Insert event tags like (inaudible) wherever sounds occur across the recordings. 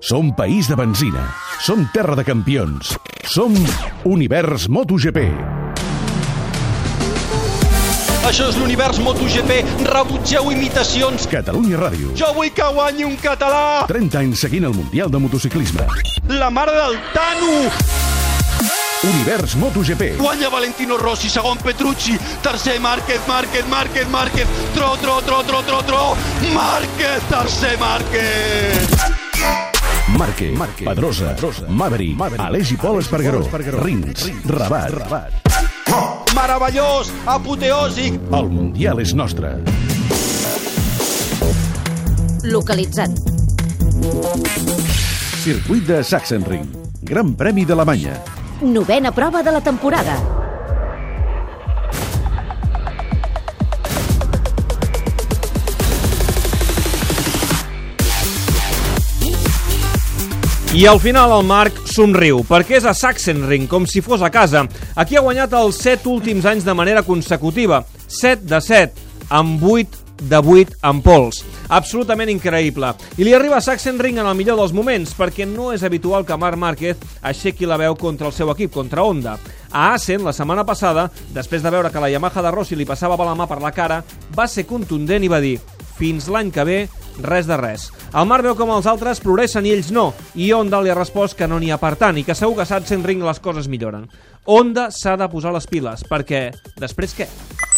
Som país de benzina. Som terra de campions. Som Univers MotoGP. Això és l'univers MotoGP. Rebutgeu imitacions. Catalunya Ràdio. Jo vull que guanyi un català. 30 anys seguint el Mundial de Motociclisme. La mare del Tano. Univers MotoGP. Guanya Valentino Rossi, segon Petrucci, tercer Márquez, Márquez, Márquez, Márquez, tro, tro, tro, tro, tro, tro, Márquez, tercer Márquez. Marque, Marque Pedrosa, Pedrosa Maverick, Maverick Aleix i Pol Espargaró, Rins, Rabat, Rabat. Meravellós, apoteòsic. El Mundial és nostre. Localitzat. Circuit de Sachsenring. Gran Premi d'Alemanya. Novena prova de la temporada. I al final el Marc somriu, perquè és a Sachsenring, com si fos a casa. Aquí ha guanyat els 7 últims anys de manera consecutiva. 7 de 7, amb 8 de 8 en pols. Absolutament increïble. I li arriba a Sachsenring en el millor dels moments, perquè no és habitual que Marc Márquez aixequi la veu contra el seu equip, contra Honda. A Assen, la setmana passada, després de veure que la Yamaha de Rossi li passava la mà per la cara, va ser contundent i va dir fins l'any que ve, res de res. El Marc veu com els altres progressen i ells no, i Honda li ha respost que no n'hi ha per tant i que segur que a Sachsenring les coses milloren. Honda s'ha de posar les piles, perquè després què?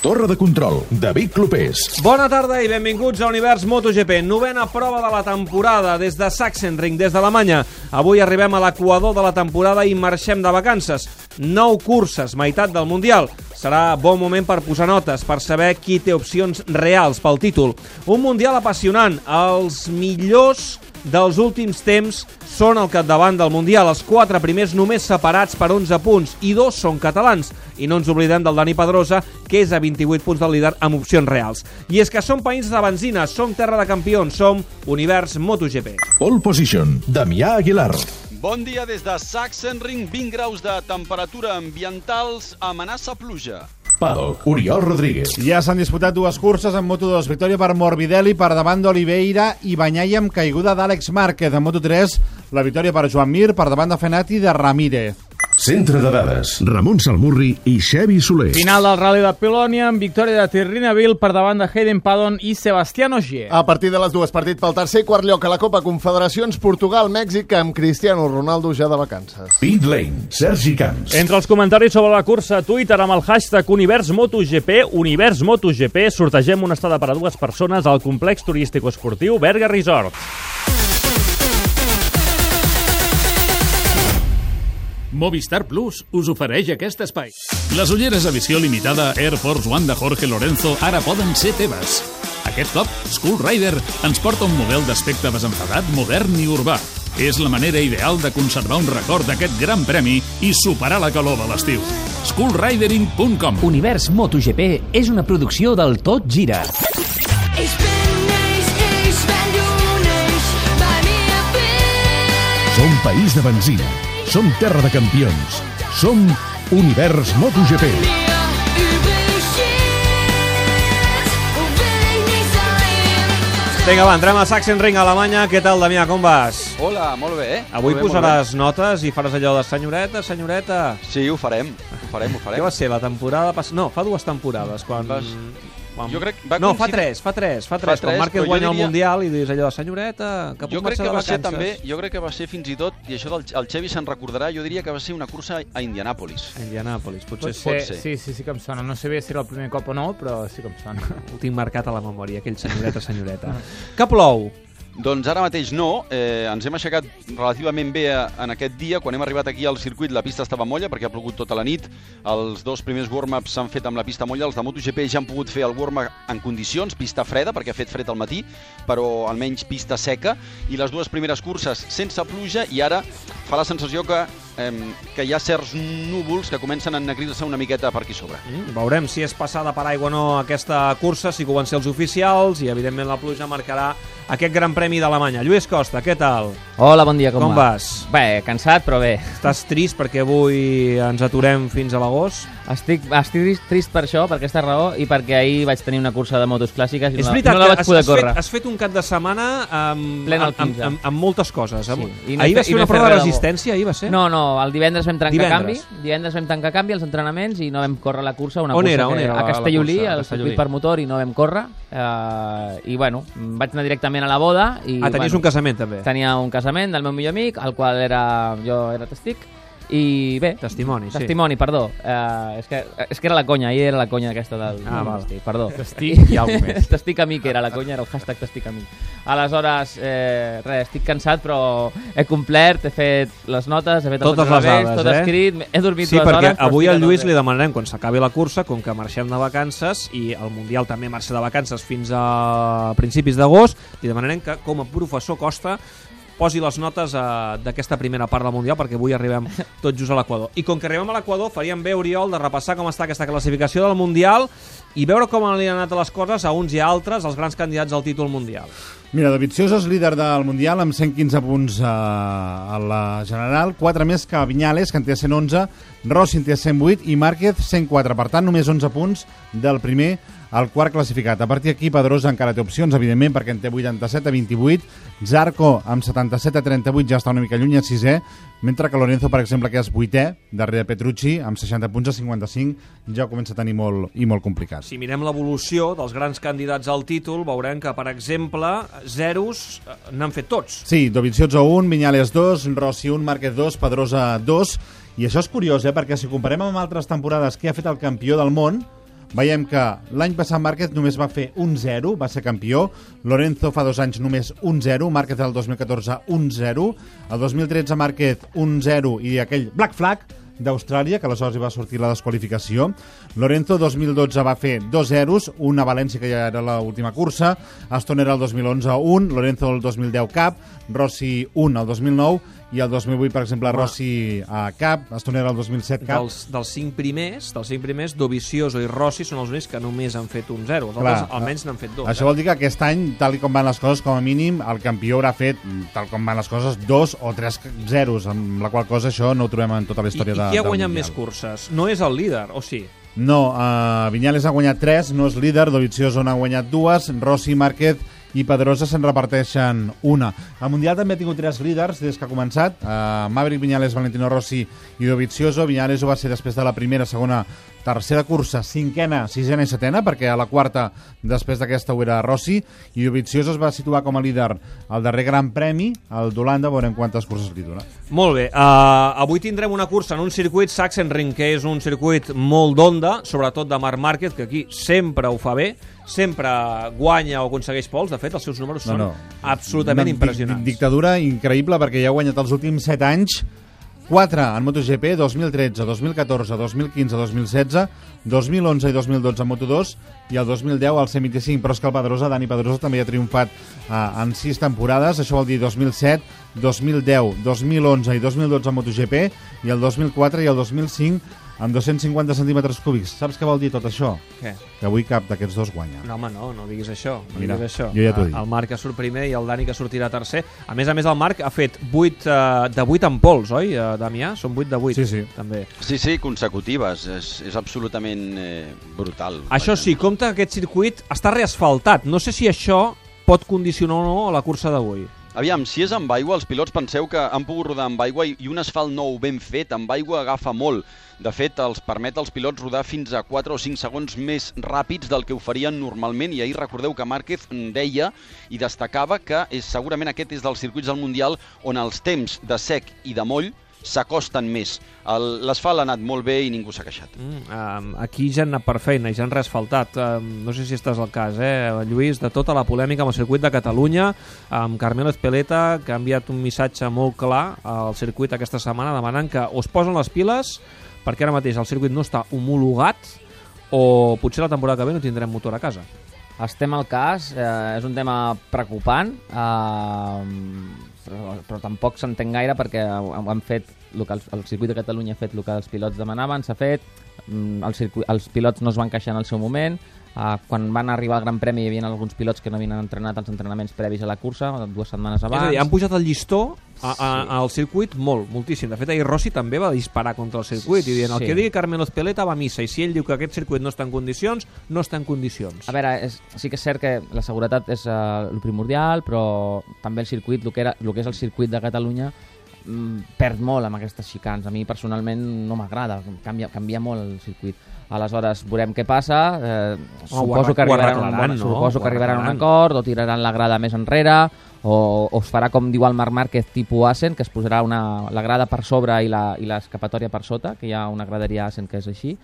Torre de control, David Clopés. Bona tarda i benvinguts a Univers MotoGP, novena prova de la temporada des de Sachsenring, des d'Alemanya. Avui arribem a l'equador de la temporada i marxem de vacances. Nou curses, meitat del Mundial. Serà bon moment per posar notes, per saber qui té opcions reals pel títol. Un Mundial apassionant. Els millors dels últims temps són al capdavant del Mundial. Els quatre primers només separats per 11 punts i dos són catalans. I no ens oblidem del Dani Pedrosa, que és a 28 punts del líder amb opcions reals. I és que som països de benzina, som terra de campions, som Univers MotoGP. Pole position, Damià Aguilar. Bon dia des de Sachsenring, 20 graus de temperatura ambientals, amenaça pluja. Paddock, Oriol Rodríguez. Ja s'han disputat dues curses en Moto2. Victòria per Morbidelli per davant d'Oliveira i Banyai amb caiguda d'Àlex Márquez. En Moto3, la victòria per Joan Mir per davant de Fenati de Ramírez. Centre de dades, Ramon Salmurri i Xevi Soler. Final del Rally de Pelònia amb victòria de Terrina Vil per davant de Hayden Paddon i Sebastián Ogier. A partir de les dues partit pel tercer i quart lloc a la Copa Confederacions Portugal-Mèxic amb Cristiano Ronaldo ja de vacances. Pit Lane, Sergi Camps. Entre els comentaris sobre la cursa a Twitter amb el hashtag Univers MotoGP, Univers MotoGP, sortegem una estada per a dues persones al complex turístic esportiu Berga Resort. Movistar Plus us ofereix aquest espai. Les ulleres a visió limitada Air Force One de Jorge Lorenzo ara poden ser teves. Aquest cop, Skull Rider ens porta un model d'aspecte desenfadat, modern i urbà. És la manera ideal de conservar un record d'aquest gran premi i superar la calor de l'estiu. SkullRidering.com Univers MotoGP és una producció del Tot Gira. Som país de benzina. Som terra de campions. Som Univers MotoGP. Vinga, va, entrem a Sachsenring, a Alemanya. Què tal, Damià, com vas? Hola, molt bé, eh? Avui molt bé, posaràs notes i faràs allò de senyoreta, senyoreta... bé. Sí, ho farem, ho farem, ho farem. Què va ser, la temporada passada? No, fa dues temporades, quan... Vas- quan... Jo crec- va No, fa coincidir- tres, fa tres, fa tres. Fa quan tres, Márquez però jo guanya el diria- Mundial i dius allò, senyoreta, que Jo puc crec marxar que de va ser també, jo crec que va ser fins i tot, i això del el Xevi se'n recordarà, jo diria que va ser una cursa a Indianàpolis. A Indianàpolis, potser Pot sí. pot ser, ser. sí, sí, sí que em sona. No sé bé si era el primer cop o no, però sí que em sona. Ho tinc marcat a la memòria, aquell senyoreta, senyoreta. (laughs) que plou? Doncs ara mateix no, eh, ens hem aixecat relativament bé en aquest dia. Quan hem arribat aquí al circuit la pista estava molla perquè ha plogut tota la nit. Els dos primers warm-ups s'han fet amb la pista molla. Els de MotoGP ja han pogut fer el warm-up en condicions, pista freda perquè ha fet fred al matí, però almenys pista seca. I les dues primeres curses sense pluja i ara fa la sensació que, que hi ha certs núvols que comencen a ennegrir-se una miqueta per aquí sobre. Mm, veurem si és passada per aigua o no aquesta cursa, si ser els oficials i evidentment la pluja marcarà aquest gran premi d'Alemanya. Lluís Costa, què tal? Hola, bon dia, com, Com va? vas? Bé, cansat, però bé. Estàs trist perquè avui ens aturem fins a l'agost? Estic, estic trist, per això, per aquesta raó, i perquè ahir vaig tenir una cursa de motos clàssiques i És no, veritat no la vaig poder has, córrer. fet, has fet un cap de setmana amb, amb, amb, 15. amb, amb moltes coses. Amb... Sí, i ahir vas fer una prova de resistència, ahir va ser? No, no, el divendres vam trencar Divendres. canvi, divendres vam tancar canvi als entrenaments i no vam córrer la cursa, una On cursa era, on que, era a Castellolí, al circuit per motor i no vam córrer, eh, i bueno, vaig anar directament a la boda. I, Ah, tenies bueno, un casament, també. Tenia un casament del meu millor amic, al qual era, jo era testic, i bé... Testimoni, sí. Testimoni, perdó. Eh, és, que, és que era la conya, ahir era la conya aquesta del... Ah, val. testic, perdó. Testic i alguna (laughs) més. testic amic era la conya, era el hashtag testic amic. Aleshores, eh, res, estic cansat, però he complert, he fet les notes, he fet Totes les revés, dades, tot eh? escrit, he dormit Sí, dues perquè hores... però avui estic al a Lluís li demanarem, quan s'acabi la cursa, com que marxem de vacances, i el Mundial també marxa de vacances fins a principis d'agost, li demanarem que, com a professor Costa, posi les notes eh, d'aquesta primera part del Mundial, perquè avui arribem tot just a l'Equador. I com que arribem a l'Equador, faríem bé, Oriol, de repassar com està aquesta classificació del Mundial i veure com han anat les coses a uns i a altres, els grans candidats al títol mundial. Mira, Dovizioso és líder del Mundial amb 115 punts eh, a la general, 4 més que Viñales, que en té 111, Rossi en té 108 i Márquez 104. Per tant, només 11 punts del primer al quart classificat. A partir d'aquí, Pedrosa encara té opcions, evidentment, perquè en té 87 a 28. Zarco, amb 77 a 38, ja està una mica lluny, a 6è, mentre que Lorenzo, per exemple, que és 8è, darrere Petrucci, amb 60 punts a 55, ja comença a tenir molt i molt complicat. Si mirem l'evolució dels grans candidats al títol, veurem que, per exemple, zeros eh, n'han fet tots. Sí, Dovizioso 1, Viñales 2, Rossi 1, Márquez 2, Pedrosa 2, i això és curiós, eh? perquè si comparem amb altres temporades que ha fet el campió del món, veiem que l'any passat Márquez només va fer un 0, va ser campió, Lorenzo fa dos anys només un 0, Márquez el 2014 un 0, el 2013 Márquez un 0 i aquell Black Flag d'Austràlia, que aleshores hi va sortir la desqualificació. Lorenzo 2012 va fer dos zeros, un a València, que ja era l'última cursa, Aston era el 2011 un, Lorenzo el 2010 cap, Rossi un el 2009, i el 2008, per exemple, Rossi a cap, Aston era el 2007 cap. Dels, dels cinc primers, dels cinc primers, Dovizioso i Rossi són els únics que només han fet un 0. Els Clar, altres almenys n'han fet dos. Això vol dir que aquest any, tal i com van les coses, com a mínim, el campió haurà fet, tal com van les coses, dos o tres zeros, amb la qual cosa això no ho trobem en tota la I, història I de, qui ha guanyat més curses? No és el líder, o sí? No, uh, Viñales ha guanyat 3, no és líder, Dovizioso n'ha guanyat dues, Rossi, Márquez i Pedrosa se'n reparteixen una. El Mundial també ha tingut tres líders des que ha començat, uh, Maverick Viñales, Valentino Rossi i Dovizioso. Viñales ho va ser després de la primera, segona, tercera cursa, cinquena, sisena i setena, perquè a la quarta, després d'aquesta, ho era Rossi, i Dovizioso es va situar com a líder al darrer Gran Premi, el d'Holanda, veurem quantes curses li dona. Molt bé, uh, avui tindrem una cursa en un circuit Sachsenring, que és un circuit molt d'onda, sobretot de Marc Márquez, que aquí sempre ho fa bé, sempre guanya o aconsegueix pols, de fet els seus números són absolutament Una impressionants. Dictadura increïble perquè ja ha guanyat els últims 7 anys 4 en MotoGP, 2013, 2014, 2015, 2016, 2011 i 2012 en Moto2 i el 2010 al C25, però és que el Pedrosa, Dani Pedrosa, també ha triomfat eh, en 6 temporades, això vol dir 2007, 2010, 2011 i 2012 en MotoGP i el 2004 i el 2005 amb 250 centímetres cúbics. Saps què vol dir tot això? Què? Que avui cap d'aquests dos guanya. No, home, no, no diguis això. No Mira, diguis això. jo ja t'ho Eh, dic. El Marc que surt primer i el Dani que sortirà tercer. A més a més, el Marc ha fet 8 uh, de 8 en pols, oi, uh, Damià? Són 8 de 8. Sí, sí. També. Sí, sí, consecutives. És, és absolutament eh, brutal. Això sí, compte que aquest circuit està reasfaltat. No sé si això pot condicionar o no la cursa d'avui. Aviam, si és amb aigua, els pilots penseu que han pogut rodar amb aigua i un asfalt nou ben fet amb aigua agafa molt. De fet, els permet als pilots rodar fins a 4 o 5 segons més ràpids del que ho farien normalment i ahir recordeu que Márquez deia i destacava que és, segurament aquest és dels circuits del Mundial on els temps de sec i de moll s'acosten més. El- L'asfalt ha anat molt bé i ningú s'ha queixat. Mm, um, aquí ja han anat per feina i ja han reasfaltat. Um, no sé si estàs al cas, eh, Lluís, de tota la polèmica amb el circuit de Catalunya, amb Carmelo Espeleta, que ha enviat un missatge molt clar al circuit aquesta setmana demanant que o es posen les piles perquè ara mateix el circuit no està homologat o potser la temporada que ve no tindrem motor a casa. Estem al cas, eh, és un tema preocupant, eh, però, però tampoc s'entén gaire perquè han fet, el, que el, el circuit de Catalunya ha fet el que els pilots demanaven, s'ha fet, mm, el circuit, els pilots no es van queixar en el seu moment, eh, quan van arribar al Gran Premi hi havia alguns pilots que no havien entrenat els entrenaments previs a la cursa, dues setmanes És abans. a dir, han pujat el llistó A, a, al circuit, molt, moltíssim. De fet, ahir Rossi també va disparar contra el circuit i dient el Sí. que digui Carmelo Espeleta va a missa i si ell diu que aquest circuit no està en condicions, no està en condicions. A veure, és, sí que és cert que la seguretat és uh, el primordial, però també el circuit, el que, era, el que és el circuit de Catalunya, mm, perd molt amb aquestes xicans. A mi personalment no m'agrada, canvia, canvia molt el circuit. Aleshores, veurem què passa. Eh, suposo que arribaran, un, no? suposo que arribaran a un acord, o tiraran la grada més enrere, o, o es farà com diu el Marc Márquez tipus Asen, que es posarà una, la grada per sobre i la- i l'escapatòria per sota, que hi ha una graderia Asen que és així,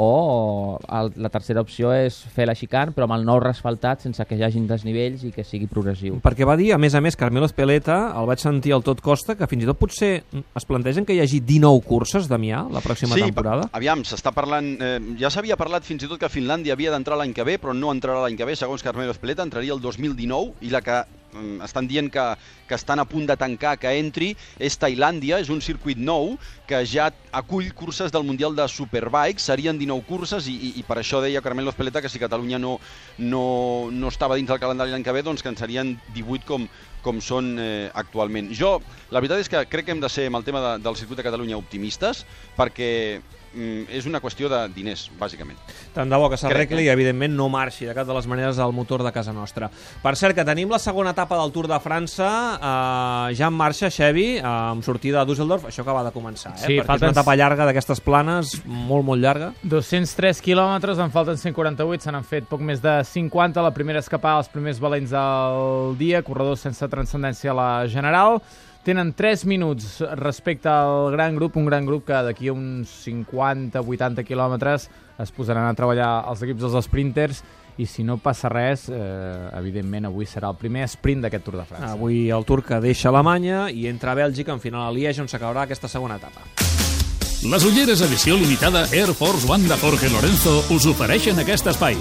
o el, la tercera opció és fer la xicant però amb el nou resfaltat sense que hi hagin desnivells i que sigui progressiu. Perquè va dir, a més a més, Carmelo Espeleta, el vaig sentir al tot costa, que fins i tot potser es plantegen que hi hagi 19 curses, Damià, la pròxima sí, temporada. pa- aviam, s'està parlant... Eh, ja s'havia parlat fins i tot que Finlàndia havia d'entrar l'any que ve, però no entrarà l'any que ve, segons Carmelo Espeleta, entraria el 2019, i la que estan dient que, que estan a punt de tancar que entri és Tailàndia, és un circuit nou que ja acull curses del Mundial de Superbikes, serien 19 curses i, i, i per això deia Carmelo Espeleta que si Catalunya no, no, no estava dins del calendari l'any que ve, doncs que en serien 18 com, com són eh, actualment. Jo, la veritat és que crec que hem de ser, amb el tema de, del circuit de Catalunya, optimistes, perquè mm, és una qüestió de diners, bàsicament. Tant de bo que s'arregli que- i, evidentment, no marxi de cap de les maneres el motor de casa nostra. Per cert, que tenim la segona etapa del Tour de França, eh, ja en marxa, Xevi, eh, amb sortida a Düsseldorf, això acaba de començar, eh? Sí, perquè falten- és una etapa llarga d'aquestes planes, molt, molt llarga. 203 quilòmetres, en falten 148, se n'han fet poc més de 50. La primera escapada, els primers valents del dia, corredors sense transcendència a la general. Tenen 3 minuts respecte al gran grup, un gran grup que d'aquí a uns 50-80 quilòmetres es posaran a treballar els equips dels sprinters i si no passa res, eh, evidentment avui serà el primer sprint d'aquest Tour de França. Avui el Tour que deixa Alemanya i entra a Bèlgica en final a Liège, on s'acabarà aquesta segona etapa. Les ulleres edició limitada Air Force One de Jorge Lorenzo us ofereixen aquest espai.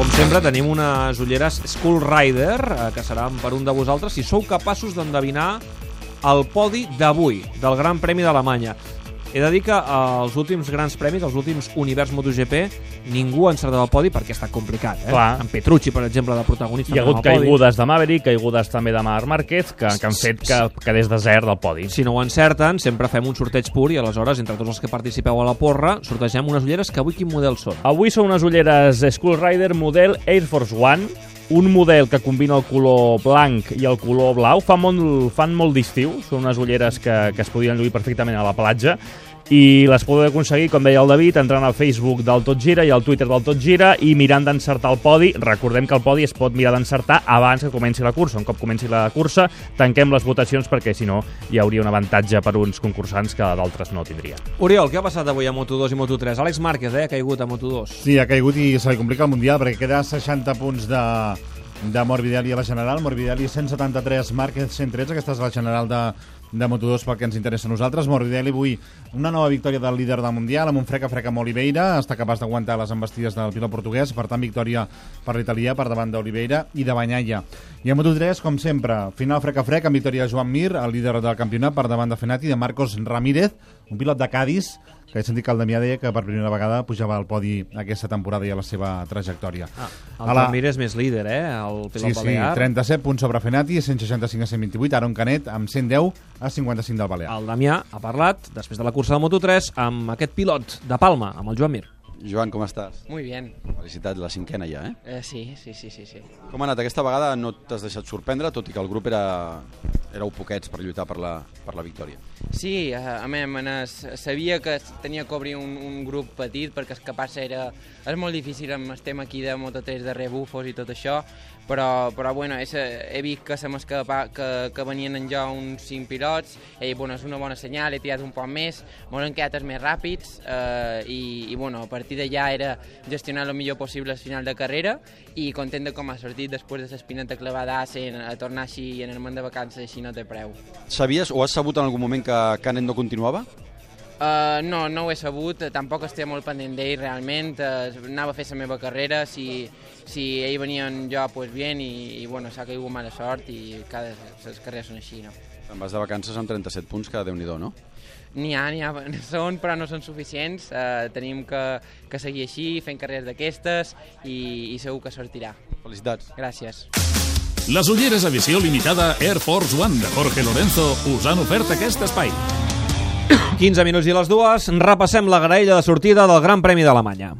Com sempre, tenim unes ulleres Skull Rider, eh, que seran per un de vosaltres, si sou capaços d'endevinar el podi d'avui, del Gran Premi d'Alemanya. He de dir que els últims grans premis, els últims univers MotoGP, ningú ha encertat el podi perquè estat complicat. Eh? Clar. En Petrucci, per exemple, de protagonista. Hi ha hagut el podi. caigudes de Maverick, caigudes també de Marc Márquez, que, que han fet que, que des de zero del podi. Si no ho encerten, sempre fem un sorteig pur i aleshores, entre tots els que participeu a la porra, sortegem unes ulleres que avui quin model són? Avui són unes ulleres Skull Rider model Air Force One, un model que combina el color blanc i el color blau. Fa molt, fan molt d'estiu, són unes ulleres que, que es podien lluir perfectament a la platja i les podeu aconseguir, com deia el David, entrant al Facebook del Tot Gira i al Twitter del Tot Gira i mirant d'encertar el podi. Recordem que el podi es pot mirar d'encertar abans que comenci la cursa. Un cop comenci la cursa, tanquem les votacions perquè, si no, hi hauria un avantatge per uns concursants que d'altres no tindrien. Oriol, què ha passat avui a Moto2 i Moto3? Àlex Márquez, eh, ha caigut a Moto2. Sí, ha caigut i se li complica el Mundial perquè queda 60 punts de, de Morbidelli a la general. Morbidelli 173, Márquez 113. Aquesta és la general de, de Moto2 pel que ens interessa a nosaltres. Morbidelli avui una nova victòria del líder del Mundial amb un frec a frec amb Oliveira. Està capaç d'aguantar les embestides del pilot portuguès. Per tant, victòria per l'italià per davant d'Oliveira i de Banyaia. I a Moto3, com sempre, final frec a frec amb victòria de Joan Mir, el líder del campionat, per davant de Fenati, de Marcos Ramírez, un pilot de Cádiz, que he sentit que el Damià deia que per primera vegada pujava al podi aquesta temporada i a la seva trajectòria. Ah, A el la- és més líder, eh? El pilot Sí, sí, balear. 37 punts sobre Fenati, 165 a 128, Aaron Canet amb 110 a 55 del Balear. El Damià ha parlat, després de la cursa de Moto3, amb aquest pilot de Palma, amb el Joan Mir. Joan, com estàs? Muy bien. Felicitats, la cinquena ja, eh? Eh, sí, sí, sí, sí, sí. Com ha anat? Aquesta vegada no t'has deixat sorprendre, tot i que el grup era... éreu poquets per lluitar per la, per la victòria. Sí, a, a mi sabia que tenia que obrir un, un grup petit perquè escapar-se era... És molt difícil el tema aquí de Moto3, de rebufos i tot això, però, però bueno, és, he vist que, se m'escapa, que, que venien en jo uns 5 pilots, i bueno, és una bona senyal, he tirat un poc més, m'ho han quedat els més ràpids, eh, i, i bueno, a partir d'allà era gestionar el millor possible el final de carrera, i content de com ha sortit després de l'espineta clavada a tornar així en el món de vacances així no té preu. Sabies o has sabut en algun moment que Canet no continuava? Uh, no, no ho he sabut, tampoc estic molt pendent d'ell realment, uh, anava a fer la meva carrera, si, si ell venia en jo, pues bien, i, i bueno, s'ha caigut mala sort i cada, les carreres són així, no? Te'n vas de vacances amb 37 punts, que déu nhi no? N'hi ha, n'hi ha, (laughs) són, però no són suficients, uh, tenim que, que seguir així, fent carreres d'aquestes, i, i segur que sortirà. Felicitats. Gràcies. Les ulleres a visió limitada Air Force One de Jorge Lorenzo us han ofert aquest espai. 15 minuts i les dues, repassem la graella de sortida del Gran Premi d'Alemanya.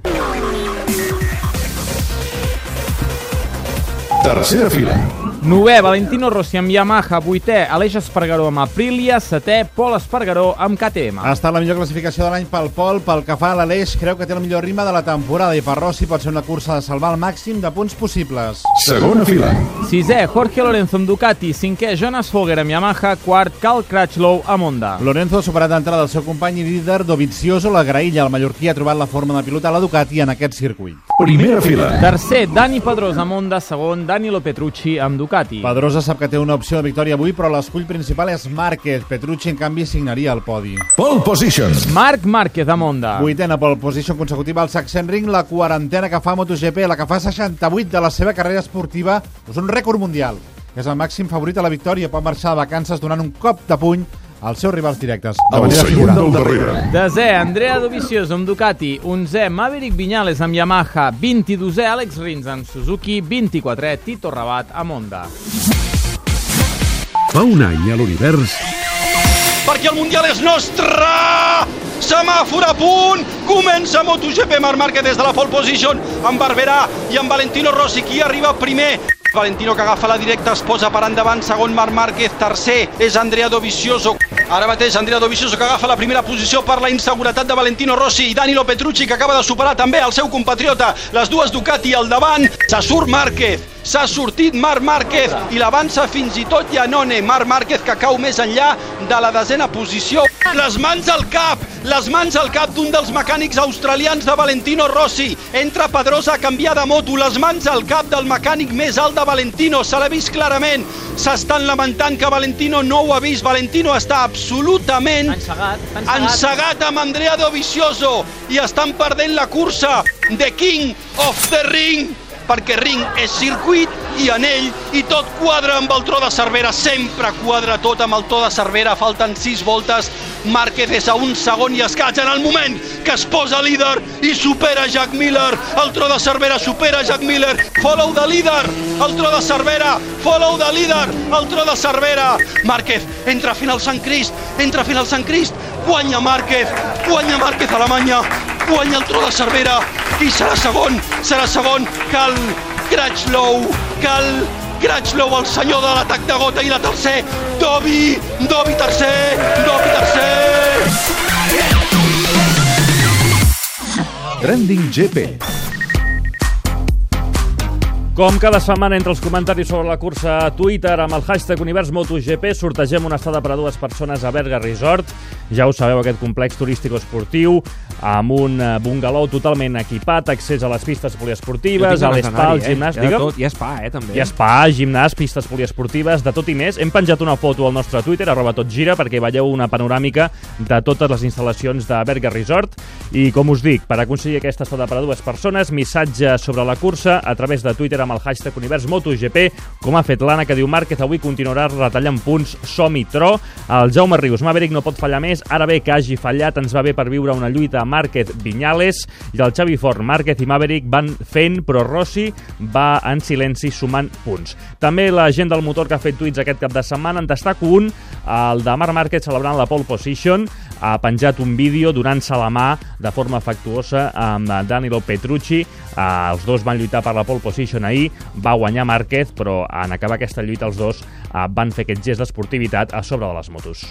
Tercera fila. Novè, Valentino Rossi amb Yamaha. Vuitè, Aleix Espargaró amb Aprilia. Setè, Pol Espargaró amb KTM. Ha estat la millor classificació de l'any pel Pol, pel que fa a l'Aleix, creu que té el millor ritme de la temporada i per Rossi pot ser una cursa de salvar el màxim de punts possibles. Segona fila. Sisè, Jorge Lorenzo amb Ducati. Cinquè, Jonas Folger amb Yamaha. Quart, Cal Crutchlow amb Honda. Lorenzo ha superat d'entrada el seu company i líder Dovizioso. La graella, el mallorquí, ha trobat la forma de pilotar la Ducati en aquest circuit. Primera fila. Tercer, Dani Pedrosa amb Honda. Segon, Danilo Petrucci amb Ducati. Pedrosa sap que té una opció de victòria avui, però l'escull principal és Márquez. Petrucci, en canvi, signaria el podi. Pole position. Marc Márquez amb Honda. Vuitena pole position consecutiva al Sachsenring, la quarantena que fa MotoGP, la que fa 68 de la seva carrera esportiva, és un rècord mundial. És el màxim favorit a la victòria, pot marxar de vacances donant un cop de puny als seus rivals directes. De El manera figurada. del darrere. Desè, Andrea Dovizioso amb Ducati. 11è, Maverick Viñales amb Yamaha. 22è, Alex Rins amb Suzuki. 24è, Tito Rabat amb Honda. Fa un any a l'univers perquè el Mundial és nostre! Semàfor a punt! Comença MotoGP, Marc Márquez des de la pole position, amb Barberà i amb Valentino Rossi, qui arriba primer. Valentino que agafa la directa, es posa per endavant, segon Marc Márquez, tercer és Andrea Dovizioso. Ara mateix Andrea Dovizioso que agafa la primera posició per la inseguretat de Valentino Rossi i Danilo Petrucci que acaba de superar també el seu compatriota. Les dues Ducati al davant, se surt Márquez, s'ha sortit Marc Márquez i l'avança fins i tot Janone. Marc Márquez que cau més enllà de la desena posició. Les mans al cap, les mans al cap d'un dels mecànics australians de Valentino Rossi. Entra Pedrosa a canviar de moto, les mans al cap del mecànic més alt de Valentino. Se l'ha vist clarament. S'estan lamentant que Valentino no ho ha vist. Valentino està absolutament Encegat, encegat amb Andrea Dovizioso i estan perdent la cursa. The King of the Ring perquè ring és circuit i anell i tot quadra amb el tro de Cervera, sempre quadra tot amb el to de Cervera, falten 6 voltes, Márquez és a un segon i escaig en el moment que es posa líder i supera Jack Miller, el tro de Cervera supera Jack Miller, follow de líder, el tro de Cervera, follow de líder, el tro de Cervera, Márquez entra a final Sant Crist, entra a final Sant Crist, guanya Márquez, guanya Márquez Alemanya, guanya el tro de Cervera i serà segon, serà segon que el Crutchlow, que el Crutchlow, el senyor de l'atac de gota i la tercer, Dobi, Dobi tercer, Dobi tercer. Trending GP. Com cada setmana entre els comentaris sobre la cursa a Twitter amb el hashtag Univers MotoGP sortegem una estada per a dues persones a Berga Resort. Ja ho sabeu, aquest complex turístico-esportiu amb un eh, bungalou totalment equipat, accés a les pistes poliesportives, a l'espa, al gimnàs... Hi ha, de Digue'm. tot, hi ha spa, eh, també. Hi ha spa, gimnàs, pistes poliesportives, de tot i més. Hem penjat una foto al nostre Twitter, arroba tot gira, perquè veieu una panoràmica de totes les instal·lacions de Berga Resort. I, com us dic, per aconseguir aquesta estada per a dues persones, missatge sobre la cursa a través de Twitter amb el hashtag Univers MotoGP, com ha fet l'Anna, que diu Márquez avui continuarà retallant punts, som-hi tro. El Jaume Rius, Maverick no pot fallar més, ara bé que hagi fallat, ens va bé per viure una lluita Márquez-Viñales, i el Xavi Fort, Márquez i Maverick van fent, però Rossi va en silenci sumant punts. També la gent del motor que ha fet tuits aquest cap de setmana, en destaco un, el de Marc Márquez celebrant la pole position, ha penjat un vídeo donant-se la mà de forma afectuosa amb Danilo Petrucci. Eh, els dos van lluitar per la pole position ahir, va guanyar Márquez, però en acabar aquesta lluita els dos eh, van fer aquest gest d'esportivitat a sobre de les motos.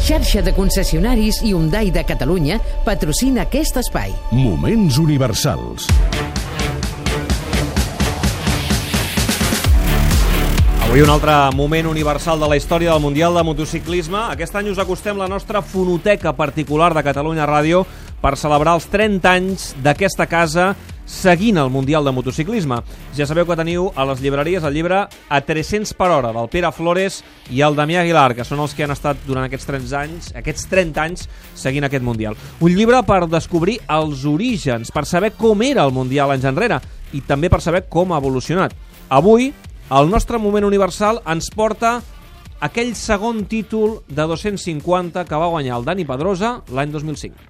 Xarxa de concessionaris i Hyundai de Catalunya patrocina aquest espai. Moments universals. Avui un altre moment universal de la història del Mundial de Motociclisme. Aquest any us acostem la nostra fonoteca particular de Catalunya Ràdio per celebrar els 30 anys d'aquesta casa seguint el Mundial de Motociclisme. Ja sabeu que teniu a les llibreries el llibre A 300 per hora del Pere Flores i el Damià Aguilar, que són els que han estat durant aquests 30 anys, aquests 30 anys seguint aquest Mundial. Un llibre per descobrir els orígens, per saber com era el Mundial anys enrere i també per saber com ha evolucionat. Avui, el nostre moment universal ens porta aquell segon títol de 250 que va guanyar el Dani Pedrosa l'any 2005.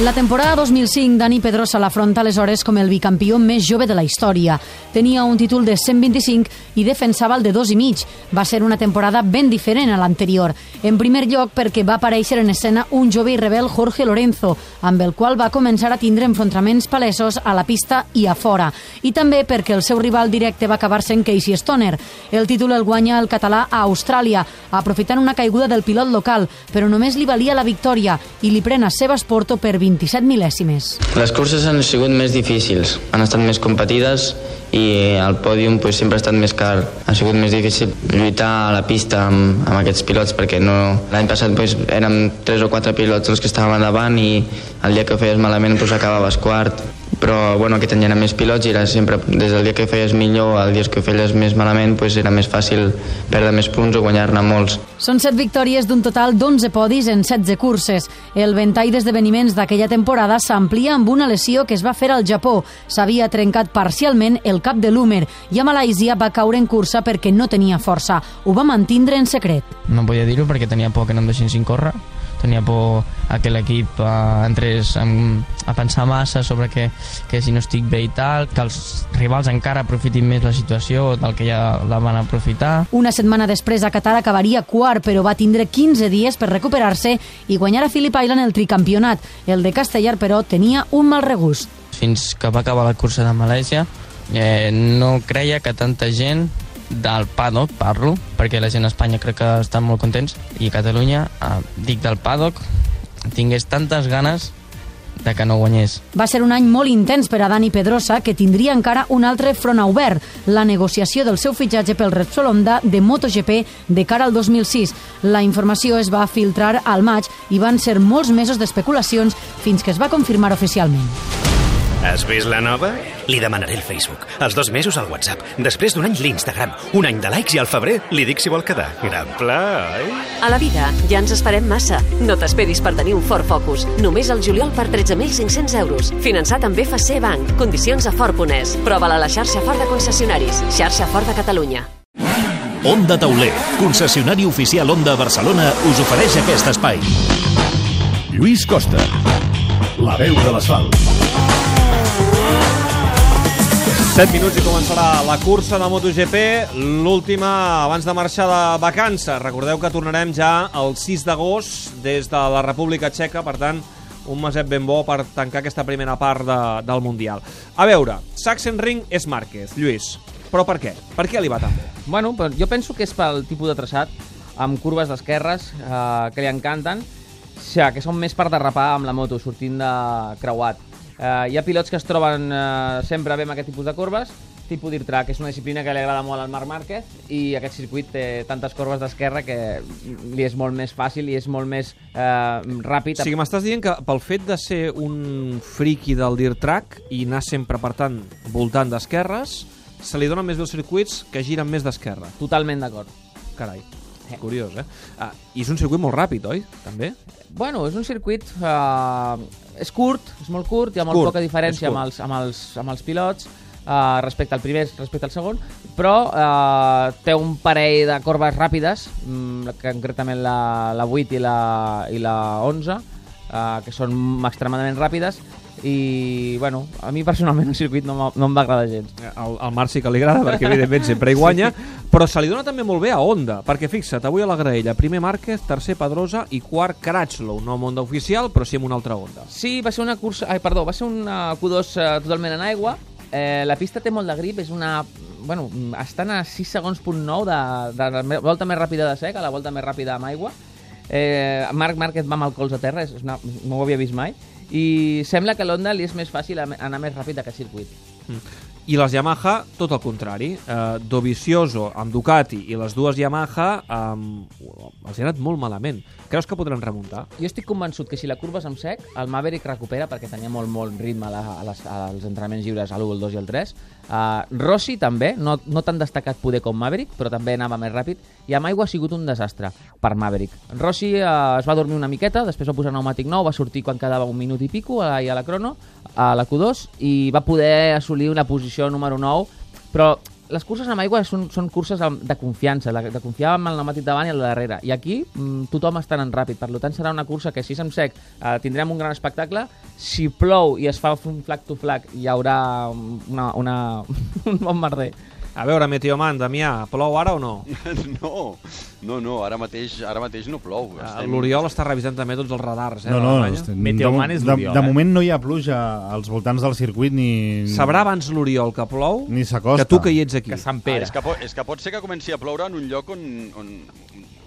La temporada 2005, Dani Pedrosa l'afronta aleshores com el bicampió més jove de la història. Tenia un títol de 125 i defensava el de dos i mig. Va ser una temporada ben diferent a l'anterior. En primer lloc, perquè va aparèixer en escena un jove i rebel Jorge Lorenzo, amb el qual va començar a tindre enfrontaments palesos a la pista i a fora. I també perquè el seu rival directe va acabar sent Casey Stoner. El títol el guanya el català a Austràlia, aprofitant una caiguda del pilot local, però només li valia la victòria i li pren a Sebas Porto per 27 mil·lèsimes. Les curses han sigut més difícils, han estat més competides i el pòdium pues, sempre ha estat més car. Ha sigut més difícil lluitar a la pista amb, amb aquests pilots perquè no... l'any passat pues, érem tres o quatre pilots els que estàvem endavant i el dia que ho feies malament pues, acabaves quart però bueno, aquest any hi ha més pilots i era sempre, des del dia que feies millor al dia que feies més malament pues, era més fàcil perdre més punts o guanyar-ne molts. Són set victòries d'un total d'11 podis en 16 curses. El ventall d'esdeveniments d'aquella temporada s'amplia amb una lesió que es va fer al Japó. S'havia trencat parcialment el cap de l'húmer i a Malàisia va caure en cursa perquè no tenia força. Ho va mantindre en secret. No podia dir-ho perquè tenia por que no em deixessin córrer tenia por a que l'equip eh, entrés en, a pensar massa sobre que, que si no estic bé i tal, que els rivals encara aprofitin més la situació del que ja la van aprofitar. Una setmana després a Qatar acabaria quart, però va tindre 15 dies per recuperar-se i guanyar a Phillip Island el tricampionat. El de Castellar, però, tenia un mal regust. Fins que va acabar la cursa de Malàisia, eh, no creia que tanta gent del paddock parlo, perquè la gent a Espanya crec que estan molt contents, i a Catalunya, eh, dic del paddock, tingués tantes ganes de que no guanyés. Va ser un any molt intens per a Dani Pedrosa, que tindria encara un altre front obert, la negociació del seu fitxatge pel Repsol Honda de MotoGP de cara al 2006. La informació es va filtrar al maig i van ser molts mesos d'especulacions fins que es va confirmar oficialment. Has vist la nova? Li demanaré el Facebook, els dos mesos al WhatsApp, després d'un any l'Instagram, un any de likes i al febrer li dic si vol quedar. Gran pla, oi? A la vida ja ens esperem massa. No t'esperis per tenir un Ford Focus. Només el juliol per 13.500 euros. Finançat amb FC Bank. Condicions a Ford.es. Prova-la a la xarxa Ford de concessionaris. Xarxa Ford de Catalunya. Onda Tauler, concessionari oficial Onda Barcelona, us ofereix aquest espai. Lluís Costa, la veu de l'asfalt. 7 minuts i començarà la cursa de MotoGP, l'última abans de marxar de vacances. Recordeu que tornarem ja el 6 d'agost des de la República Txeca, per tant, un meset ben bo per tancar aquesta primera part de, del Mundial. A veure, Sachsenring és Márquez, Lluís, però per què? Per què li va tan bé? Bueno, però jo penso que és pel tipus de traçat, amb curves d'esquerres eh, que li encanten, o sigui, que són més per derrapar amb la moto, sortint de creuat. Eh, hi ha pilots que es troben eh, sempre bé amb aquest tipus de curves, tipus dir track, és una disciplina que li agrada molt al Marc Márquez i aquest circuit té tantes curves d'esquerra que li és molt més fàcil i és molt més eh, ràpid. O sigui, m'estàs dient que pel fet de ser un friki del dirt track i anar sempre, per tant, voltant d'esquerres, se li donen més bé els circuits que giren més d'esquerra. Totalment d'acord. Carai, curiós, eh? Ah, I és un circuit molt ràpid, oi? També? Bueno, és un circuit... Eh, és curt, és molt curt, hi ha molt Curt, poca diferència amb els, amb, els, amb els pilots eh, respecte al primer, respecte al segon, però eh, té un parell de corbes ràpides, mm, concretament la, la 8 i la, i la 11, eh, que són extremadament ràpides, i, bueno, a mi personalment el circuit no, no em va agradar gens. Al, al Marc sí que li agrada, perquè evidentment sempre hi guanya, (laughs) però se li dona també molt bé a Honda, perquè fixa't, avui a la graella, primer Márquez, tercer Pedrosa i quart Crutchlow, no amb Honda oficial, però sí amb una altra Honda. Sí, va ser una cursa... Ai, perdó, va ser una Q2 eh, totalment en aigua. Eh, la pista té molt de grip, és una... Bueno, estan a 6 segons punt 9 de, de la volta més ràpida de sec a la volta més ràpida amb aigua. Eh, Marc Márquez va amb el cols a terra, és una, no ho havia vist mai, i sembla que l'Honda li és més fàcil anar més ràpid a aquest circuit. Mm. I les Yamaha, tot el contrari. Eh, Dovizioso amb Ducati i les dues Yamaha eh, els ha anat molt malament. Creus que podran remuntar? Jo estic convençut que si la curva és amb sec, el Maverick recupera perquè tenia molt, molt ritme a, a les, als entrenaments lliures a l'1, el 2 i el 3. Uh, Rossi també, no, no tan destacat poder com Maverick, però també anava més ràpid. I amb aigua ha sigut un desastre per Maverick. Rossi uh, es va dormir una miqueta, després va posar pneumàtic nou, va sortir quan quedava un minut i pico a, a la crono, a la Q2, i va poder assolir una posició número 9, però les curses amb aigua són, són curses de confiança, de, confiar en el pneumàtic davant i el darrere. I aquí mm, tothom està anant ràpid, per tant serà una cursa que si és amb sec eh, tindrem un gran espectacle. Si plou i es fa un flag to flag hi haurà una, una, (laughs) un bon merder. A veure, Meteoman, Damià, plou ara o no? (laughs) No, no, no, ara mateix, ara mateix no plou. Estem- L'Oriol està revisant també tots els radars, eh? No, de no, l'Alemanya. estem- de, de, de moment no hi ha pluja als voltants del circuit ni... Sabrà abans l'Oriol que plou Ni s'acosta. que tu que hi ets aquí. Ah, és, que pot, és que pot ser que comenci a ploure en un lloc on, on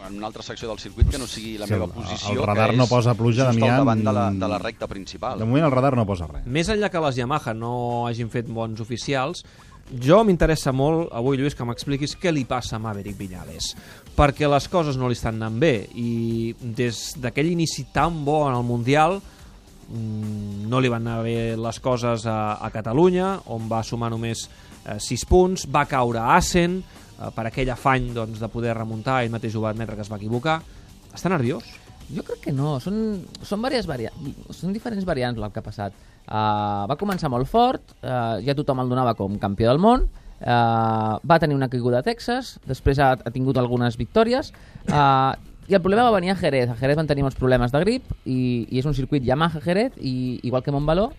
en una altra secció del circuit que no sigui la Sí, meva posició, el radar que no és posa pluja, just Damià, al davant de la, de la recta principal. De moment el radar no posa res. Més enllà que les Yamaha no hagin fet bons oficials, jo m'interessa molt, avui, Lluís, que m'expliquis què li passa a Maverick Viñales. Perquè les coses no li estan anant bé i des d'aquell inici tan bo en el Mundial mm, no li van anar bé les coses a, a Catalunya, on va sumar només eh, 6 punts, va caure a Assen eh, per aquell afany doncs, de poder remuntar, ell mateix ho va admetre que es va equivocar. Està nerviós? Jo crec que no, són, són, diverses són diferents variants el que ha passat. Uh, va començar molt fort, uh, ja tothom el donava com campió del món, uh, va tenir una caiguda a Texas, després ha, ha tingut algunes victòries, uh, i el problema va venir a Jerez. A Jerez van tenir molts problemes de grip, i, i és un circuit Yamaha-Jerez, i, igual que Montbaló,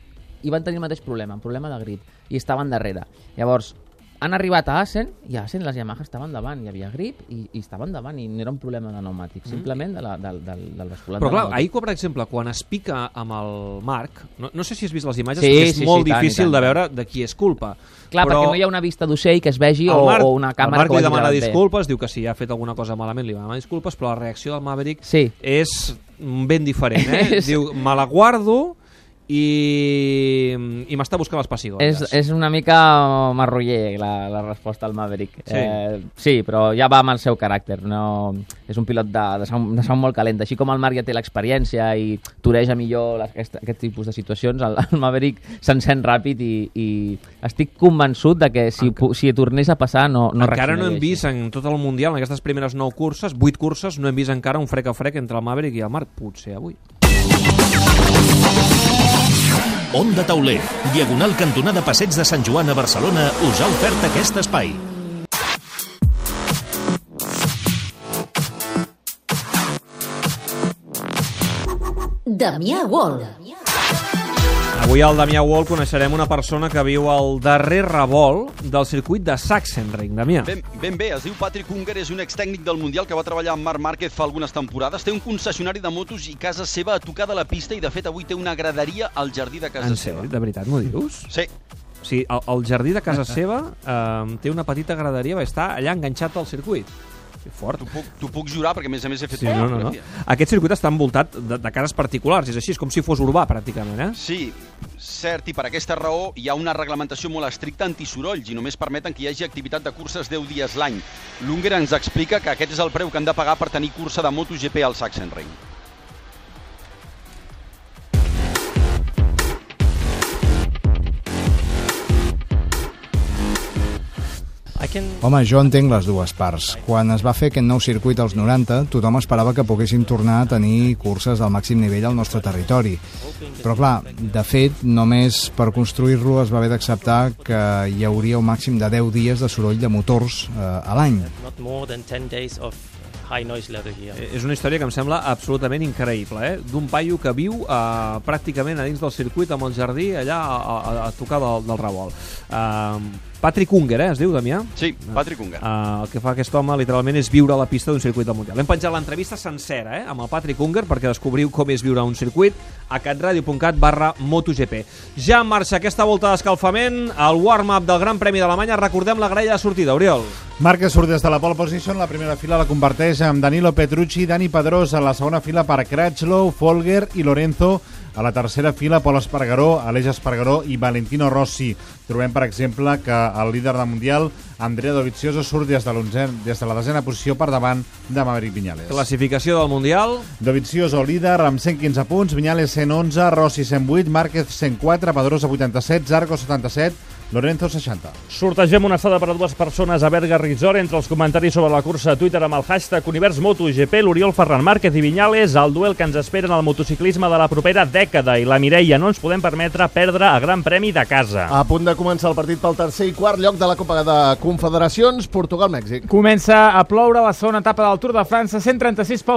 i van tenir el mateix problema, un problema de grip, i estaven darrere. Llavors, han arribat a Assen i a Assen les Yamaha estaven davant, hi havia grip i, i estaven davant i no era un problema de pneumàtic, simplement de la, del, del, del basculant. Però clar, ahir, per exemple, quan es pica amb el Marc, no, no sé si has vist les imatges, Sí, perquè és sí, molt sí, difícil tant. de veure de qui és culpa. Clar, però perquè no hi ha una vista d'ocell que es vegi o, el Marc, o una càmera el Marc que li demana gravat bé. disculpes, diu que si ha fet alguna cosa malament li demana disculpes, però la reacció del Maverick sí. és ben diferent. Eh? (laughs) Diu, me la guardo i, i m'està buscant les És, pessigolles. és una mica marroller la, la resposta al Maverick. Sí. Eh, sí, però ja va amb el seu caràcter. No, és un pilot de, de, sound, de sound molt calent. Així com el Marc ja té l'experiència i toreja millor les, aquest, aquest tipus de situacions, el, el Maverick s'encén ràpid i, i estic convençut de que si, pu- si tornés a passar no, no encara no hem vist en tot el Mundial, en aquestes primeres 9 curses, 8 curses, no hem vist encara un frec a frec entre el Maverick i el Marc. Potser avui. Onda Tauler, diagonal cantonada Passeig de Sant Joan a Barcelona, us ha ofert aquest espai. Damià Wall. Avui al Damià Wall coneixerem una persona que viu al darrer revolt del circuit de Sachsenring. Damià. Ben, ben bé, es diu Patrick Unger, és un extècnic del Mundial que va treballar amb Marc Márquez fa algunes temporades. Té un concessionari de motos i casa seva a tocar de la pista i, de fet, avui té una graderia al jardí de casa En seva. de veritat m'ho dius? Sí. O sigui, el, el jardí de casa (laughs) seva eh, té una petita graderia, va estar allà enganxat al circuit. Que fort. T'ho puc, puc jurar, perquè a més a més he fet Sí, no, no, no. Aquest circuit està envoltat de, de cases particulars, és així, és com si fos urbà, pràcticament, eh? Sí, cert, i per aquesta raó hi ha una reglamentació molt estricta antisorolls i només permeten que hi hagi activitat de curses 10 dies l'any. L'Unger ens explica que aquest és el preu que han de pagar per tenir cursa de MotoGP al Sachsenring. Home, jo entenc les dues parts. Quan es va fer aquest nou circuit als 90, tothom esperava que poguessin tornar a tenir curses del màxim nivell al nostre territori. Però clar, de fet, només per construir-lo es va haver d'acceptar que hi hauria un màxim de 10 dies de soroll de motors eh, a l'any. not more than 10 days of high noise level here. Eh, És una història que em sembla absolutament increïble, eh? D'un paio que viu eh, pràcticament a dins del circuit amb el jardí allà a, a, a tocar del, del revolt. Eh, Patrick Unger, eh, es diu, Damià? Sí, Patrick Unger. Uh, el que fa aquest home, literalment, és viure a la pista d'un circuit del Mundial. Hem penjat l'entrevista sencera, eh, amb el Patrick Unger, perquè descobriu com és viure a un circuit a catradio.cat barra MotoGP. Ja en marxa aquesta volta d'escalfament, el warm-up del Gran Premi d'Alemanya. Recordem la grella de sortida, Oriol. Marc surt des de la pole position, la primera fila la comparteix amb Danilo Petrucci Dani Pedrós, a la segona fila per Cratchlow, Folger i Lorenzo A la tercera fila, Pol Espargaró, Aleix Espargaró i Valentino Rossi. Trobem, per exemple, que el líder del Mundial, Andrea Dovizioso, surt des de, des de la desena posició per davant de Maverick Viñales. Classificació del Mundial. Dovizioso líder amb 115 punts, Viñales 111, Rossi 108, Márquez 104, Pedrosa 87, Zarco 77, Lorenzo 60. Sortegem una estada per a dues persones a Berga Resort entre els comentaris sobre la cursa a Twitter amb el hashtag Univers MotoGP, l'Oriol Ferran Márquez i Viñales, el duel que ens espera en el motociclisme de la propera dècada i la Mireia no ens podem permetre perdre a Gran Premi de casa. A punt de començar el partit pel tercer i quart lloc de la Copa de Confederacions, Portugal-Mèxic. Comença a ploure la segona etapa del Tour de França, 136 pel